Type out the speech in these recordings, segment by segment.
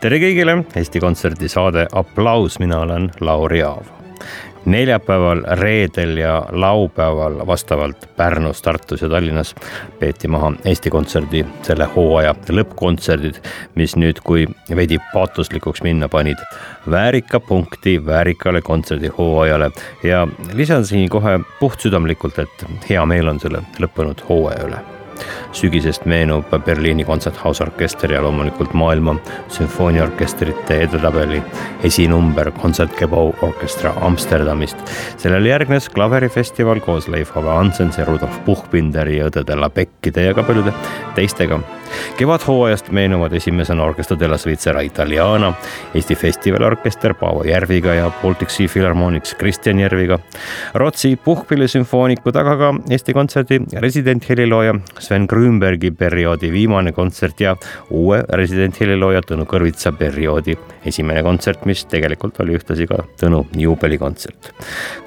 tere kõigile, Eesti Kontserdi saade Applaus, mina olen Lauri Aav. neljapäeval, reedel ja laupäeval vastavalt Pärnus, Tartus ja Tallinnas peeti maha Eesti Kontserdi selle hooaja lõppkontserdid, mis nüüd, kui veidi paatoslikuks minna panid, väärika punkti väärikale kontserdihooajale. Ja lisan siin kohe puhtsüdamlikult, et hea meel on selle lõppenud hooaja üle sügisest meenub Berliini kontserthausorkester ja loomulikult maailma sümfooniaorkestrite edetabeli esinumber Konzertgebau orkestra Amsterdamist. sellele järgnes klaverifestival koos Leif Ove Hansensi, Rudolf Puchbinderi, õdede Labekkide ja ka paljude teistega kevadhooajast meenuvad esimesena Orchestra della Svizzera Italiana, Eesti festivaliorkester Paavo Järviga ja Baltic Sea Philharmonics Kristjan Järviga, Rootsi puhkpillisümfoonikud, aga ka Eesti Kontserdi residenthelilooja Sven Grünbergi perioodi viimane kontsert ja uue residenthelilooja Tõnu Kõrvitsa perioodi esimene kontsert, mis tegelikult oli ühtlasi ka Tõnu juubelikontsert.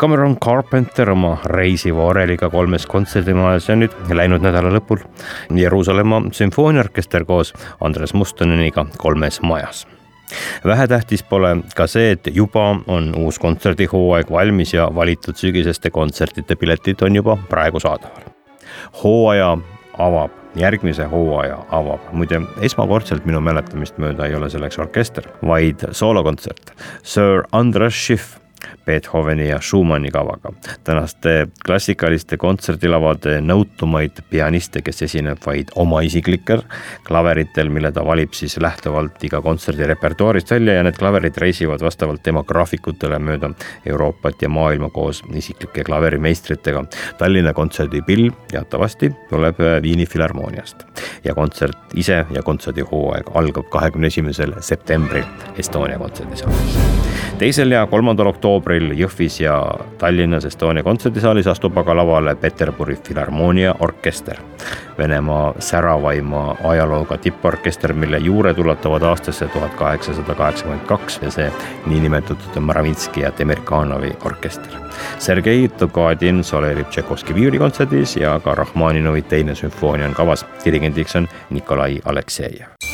Cameron Carpenter oma reisiva oreliga kolmes kontserdimajas ja nüüd läinud nädala lõpul Jeruusalemma sümfoonia sümfooniaorkester koos Andres Mustoneniga kolmes majas vähetähtis pole ka see, et juba on uus kontserdihooaeg valmis ja valitud sügiseste kontsertide piletid on juba praegu saadaval. hooaja avab järgmise hooaja avab, muide esmakordselt minu mäletamist mööda ei ole selleks orkester, vaid soolokontsert. Sir Andras Schiff Beethoveni ja Schumanni kavaga. tänaste klassikaliste kontserdilavade nõutumaid pianiste, kes esineb vaid oma isiklikel klaveritel, mille ta valib siis lähtuvalt iga kontserdi repertuaarist välja ja need klaverid reisivad vastavalt tema graafikutele mööda Euroopat ja maailma koos isiklike klaverimeistritega. Tallinna kontserdipill teatavasti tuleb Viini Filharmooniast ja kontsert ise ja kontserdihooaeg algab kahekümne esimesel septembril Estonia kontserdisaalis. Teisel ja kolmandal oktoobril Jõhvis ja Tallinnas Estonia kontserdisaalis astub aga lavale Peterburi Filharmoonia orkester. Venemaa säravaima ajalooga tipporkester, mille juured ulatuvad aastasse tuhat kaheksasada kaheksakümmend kaks ja see niinimetatud Maravinski ja Demirkanovi orkester. Sergei Togadin soleerib Tšaikovski viiulikontserdis ja ka Rahmaninovi teine sümfoonia on kavas. dirigendiks on Nikolai Aleksejev.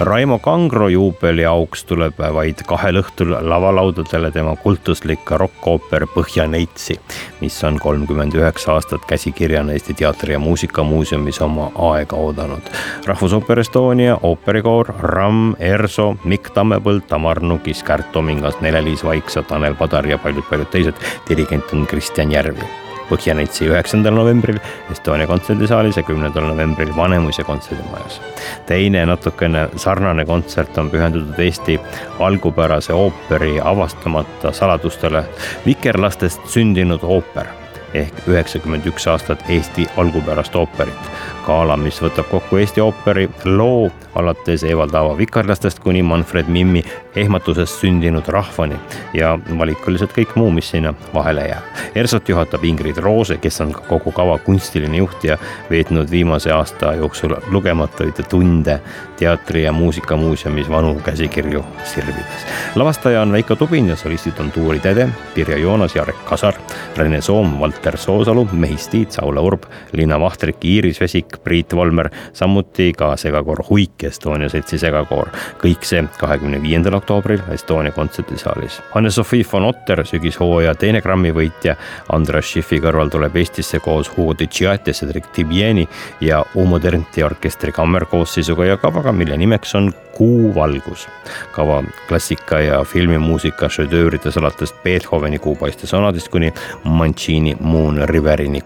Raimo Kangro juubeli auks tuleb vaid kahel õhtul lavalaudadele tema kultuslik rokkooper Põhjaneitsi, mis on kolmkümmend üheksa aastat käsikirjana Eesti Teatri- ja Muusikamuuseumis oma aega oodanud. rahvusooper Estonia, ooperikoor, Ramm, Erso, Mikk Tammepõld, Tamar Nukis, Kärt Tomingas, Nele-Liis Vaiksa, Tanel Padar ja paljud-paljud teised. dirigent on Kristjan Järvi Põhjanetsi üheksandal novembril Estonia kontserdisaalis ja kümnendal novembril Vanemuise kontserdimajas. teine natukene sarnane kontsert on pühendatud Eesti algupärase ooperi avastamata saladustele vikerlastest sündinud ooper ehk üheksakümmend üks aastat Eesti algupärast ooperit. Gala, mis võtab kokku Eesti ooperi loo alates Evald Aava vikerlastest kuni Manfred Mimmi ehmatusest sündinud rahvani ja valikuliselt kõik muu, mis sinna vahele jääb. ERSO-t juhatab Ingrid Roose, kes on ka kogu kava kunstiline juht ja veetnud viimase aasta jooksul lugematuid tunde teatri- ja muusikamuuseumis vanu käsikirju sirvides. lavastaja on Veiko Tubin ja solistid on Tuuri Tede, Pirjo Joonas, Jarek Kasar, Rene Soom, Valter Soosalu, Mehis Tiit, Saule Urb, Liina Vahtrik, Iiris Vesik, Priit Volmer, samuti ka segakoor Huik, Estonia seltsi segakoor. kõik see kahekümne viiendal oktoobril Estonia kontserdisaalis. Anne-Sophie von Otter, sügishooaja teine Grammy võitja, Andras Schiffi kõrval tuleb Eestisse koos Hugo Di Giatti, Cedric Tibieni ja Umo Ternti orkestri kammerkoosseisuga ja kavaga, mille nimeks on Kuuvalgus. kava klassika ja filmimuusika šedöörides alates Beethoveni kuupaiste sonadest kuni Mancini Moon Riverini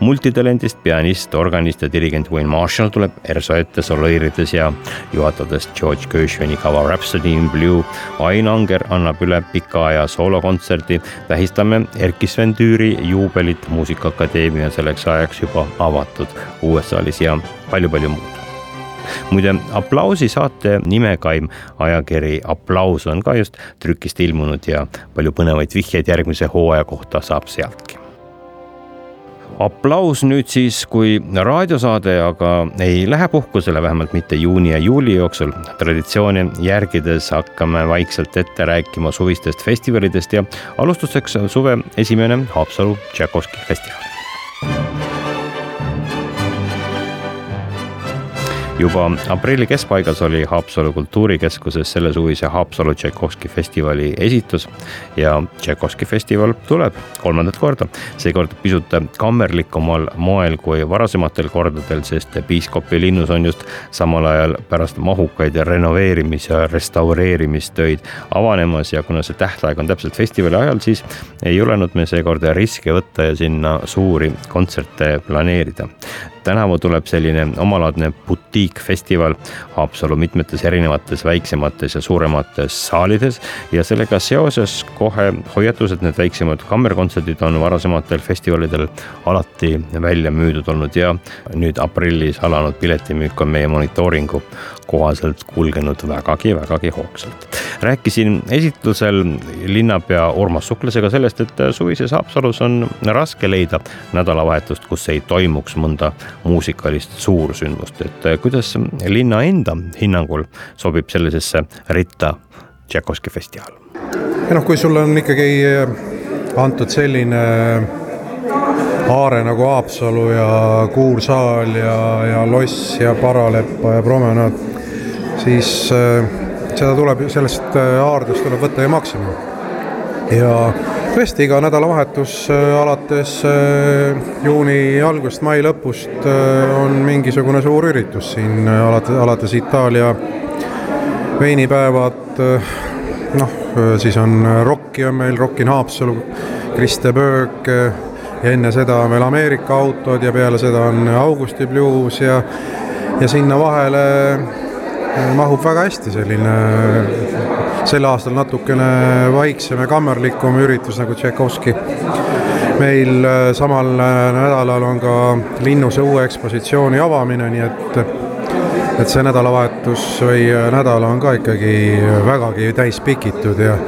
multitalendist pianist, organist ja dirigent Wayne Marshall tuleb ERSO ette soleerides ja juhatades George Gershwini kava Rhapsody in Blue. Ain Anger annab üle pika aja soolokontserdi. tähistame Erkki Sven Tüüri juubelit Muusikaakadeemia selleks ajaks juba avatud uues saalis ja palju-palju muud muide, Aplausi saate nimekaim ajakiri Applaus on ka just trükist ilmunud ja palju põnevaid vihjeid järgmise hooaja kohta saab sealtki aplaus nüüd siis kui raadiosaade, aga ei lähe puhkusele, vähemalt mitte juuni ja juuli jooksul. traditsiooni järgides hakkame vaikselt ette rääkima suvistest festivalidest ja alustuseks suve esimene Haapsalu Tšaikovski festival juba aprilli keskpaigas oli Haapsalu kultuurikeskuses sellesuvise Haapsalu Tšaikovski festivali esitus ja Tšaikovski festival tuleb kolmandat korda. seekord pisut kammerlikumal moel kui varasematel kordadel, sest Piiskopi linnus on just samal ajal pärast mahukaid renoveerimis- ja restaureerimistöid avanemas ja kuna see tähtaeg on täpselt festivali ajal, siis ei julenud me seekord riske võtta ja sinna suuri kontserte planeerida tänavu tuleb selline omalaadne butiikfestival Haapsalu mitmetes erinevates väiksemates ja suuremates saalides ja sellega seoses kohe hoiatus, et need väiksemad kammerkontserdid on varasematel festivalidel alati välja müüdud olnud ja nüüd aprillis alanud piletimüük on meie monitooringu kohaselt kulgenud vägagi-vägagi hoogsalt. rääkisin esitlusel linnapea Urmas Suklasega sellest, et suvises Haapsalus on raske leida nädalavahetust, kus ei toimuks mõnda muusikalist suursündmust, et kuidas linna enda hinnangul sobib sellisesse ritta Tšaikovski festival? ja noh, kui sulle on ikkagi antud selline aare nagu Haapsalu ja Kuursaal ja, ja Loss ja Paraleppa ja Promenaad, siis äh, seda tuleb, sellest äh, aardest tuleb võtta ju maksimum. ja tõesti, iga nädalavahetus äh, alates juuni algusest, mai lõpust on mingisugune suur üritus siin, alates, alates Itaalia veinipäevad, noh, siis on Rocki on meil, Rock in Haapsalu, Kriste Berg ja enne seda on veel Ameerika autod ja peale seda on Augusti Blues ja ja sinna vahele mahub väga hästi selline sel aastal natukene vaiksem ja kammerlikum üritus nagu Tšaikovski. meil äh, samal äh, nädalal on ka linnuse uue ekspositsiooni avamine, nii et et see nädalavahetus või äh, nädal on ka ikkagi vägagi täis pikitud ja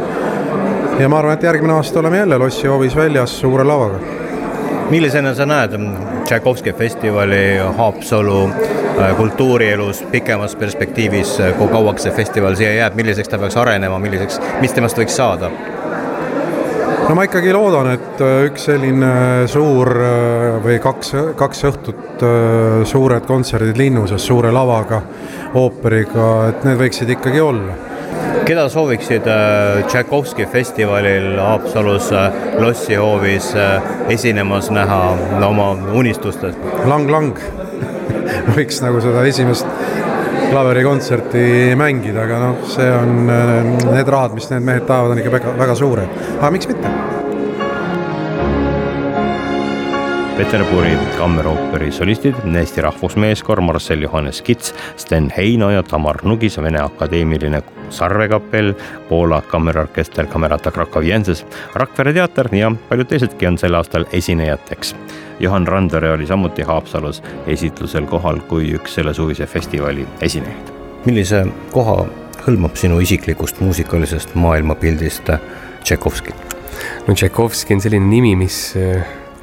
ja ma arvan, et järgmine aasta oleme jälle lossihoovis väljas suure lavaga millisena sa näed? Tšaikovski festivali Haapsalu äh, kultuurielus pikemas perspektiivis, äh, kui kauaks see festival siia jääb, milliseks ta peaks arenema, milliseks, mis temast võiks saada? no ma ikkagi loodan, et äh, üks selline suur või kaks, kaks õhtut suured kontserdid linnuses suure lavaga, ooperiga, et need võiksid ikkagi olla keda sooviksid äh, Tšaikovski festivalil Haapsalus äh, lossihoovis äh, esinemas näha oma unistustes? Lang Lang. Võiks nagu seda esimest klaverikontserti mängida, aga noh, see on, need rahad, mis need mehed tahavad, on ikka väga, väga suured, aga miks mitte Peterburi kammerooperi solistid, Eesti Rahvusmeeskoor, Marcel Johannes Kits, Sten Heino ja Tamar Nugis, Vene Akadeemiline Sarvekapell, Poola kammerorkester Kamerata Krakow-Jenses, Rakvere teater ja paljud teisedki on sel aastal esinejateks. Johan Randvere oli samuti Haapsalus esitlusel kohal kui üks sellesuvise festivali esinejaid. millise koha hõlmab sinu isiklikust muusikalisest maailmapildist Tšaikovski? no Tšaikovski on selline nimi, mis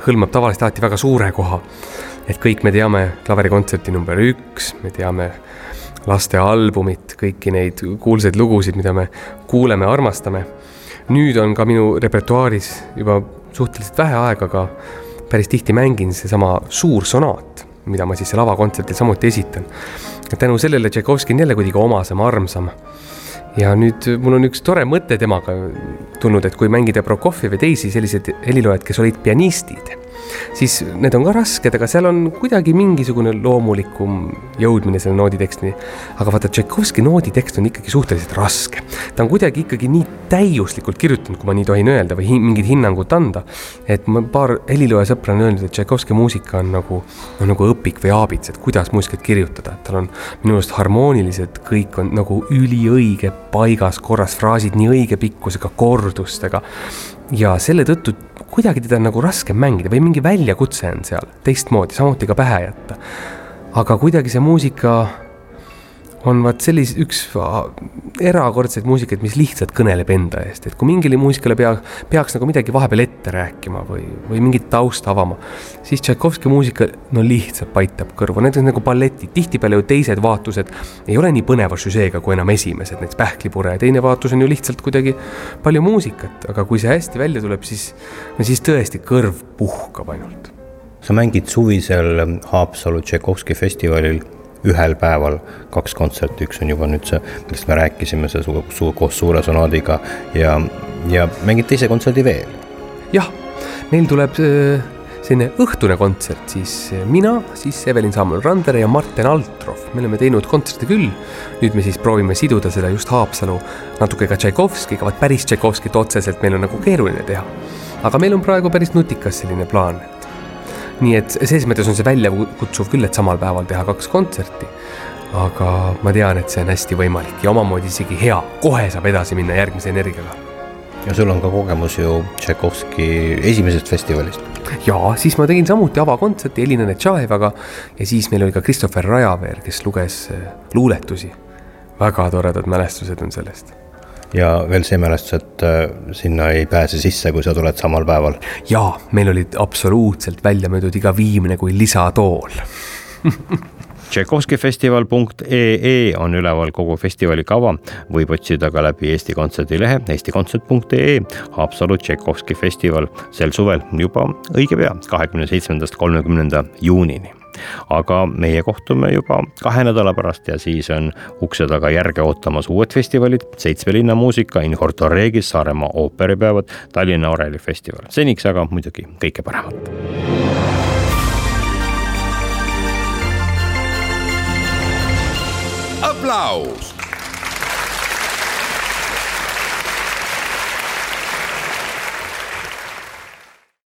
hõlmab tavaliselt alati väga suure koha. et kõik me teame klaverikontserti number üks, me teame laste albumit, kõiki neid kuulsaid lugusid, mida me kuuleme, armastame. nüüd on ka minu repertuaaris juba suhteliselt vähe aega, aga päris tihti mängin seesama suur sonaat, mida ma siis lavakontserdil samuti esitan. tänu sellele Tšaikovski on jälle kuidagi omasem, armsam ja nüüd mul on üks tore mõte temaga tulnud, et kui mängida Prokofjevi teisi selliseid heliloojaid, kes olid pianistid, siis need on ka rasked, aga seal on kuidagi mingisugune loomulikum jõudmine selle nooditekstini. aga vaata, Tšaikovski nooditekst on ikkagi suhteliselt raske. ta on kuidagi ikkagi nii täiuslikult kirjutanud, kui ma nii tohin öelda või hi mingit hinnangut anda. et ma paar helilooja sõpra on öelnud, et Tšaikovski muusika on nagu, no nagu õpik või aabits, et kuidas muusikat kirjutada, et tal on minu arust harmoonilised, kõik on nagu üliõige, paigas, korras, fraasid nii õige pikkusega, kordustega ja selle tõttu kuidagi teda on nagu raskem mängida või mingi väljakutse on seal teistmoodi, samuti ka pähe jätta. aga kuidagi see muusika on vaat sellise, üks erakordseid muusikaid, mis lihtsalt kõneleb enda eest, et kui mingile muusikale pea, peaks nagu midagi vahepeal ette rääkima või, või mingit tausta avama, siis Tšaikovski muusika no lihtsalt paitab kõrvu, näiteks nagu balletid, tihtipeale ju teised vaatused ei ole nii põneva süžeega kui enam esimesed, näiteks Pähklipure ja teine vaatus on ju lihtsalt kuidagi palju muusikat, aga kui see hästi välja tuleb, siis, siis tõesti kõrv puhkab ainult. sa mängid suvisel Haapsalu Tšaikovski festivalil ühel päeval kaks kontserti, üks on juba nüüd see, millest me rääkisime, see su, su, koos suure sonaadiga ja, ja mängite ise kontserdi veel? jah, meil tuleb äh, selline õhtune kontsert, siis äh, mina, siis Evelin Samuel Randere ja Martin Altrov, me oleme teinud kontserti küll. nüüd me siis proovime siduda seda just Haapsalu natuke ka Tšaikovskiga, vaat päris Tšaikovskit otseselt meil on nagu keeruline teha. aga meil on praegu päris nutikas selline plaan nii et selles mõttes on see väljakutsuv küll, et samal päeval teha kaks kontserti. aga ma tean, et see on hästi võimalik ja omamoodi isegi hea, kohe saab edasi minna järgmise energiaga. ja sul on ka kogemus ju Tšaikovski esimesest festivalist. ja siis ma tegin samuti avakontserti Elina Netšajevaga ja siis meil oli ka Christopher Rajaveer, kes luges äh, luuletusi. väga toredad mälestused on sellest ja veel see mälestus, et äh, sinna ei pääse sisse, kui sa tuled samal päeval. jaa, meil olid absoluutselt välja müüdud iga viimne kui lisatool. Tšaikovskifestival.ee on üleval kogu festivali kava, võib otsida ka läbi Eesti Kontserdi lehe eestikontsert.ee Haapsalu Tšaikovski festival sel suvel juba õige pea, kahekümne seitsmendast kolmekümnenda juunini aga meie kohtume juba kahe nädala pärast ja siis on ukse taga järge ootamas uued festivalid, Seitsme linna muusika, In Horto Regis, Saaremaa ooperipäevad, Tallinna Oreli festival. seniks aga muidugi kõike paremat. aplaus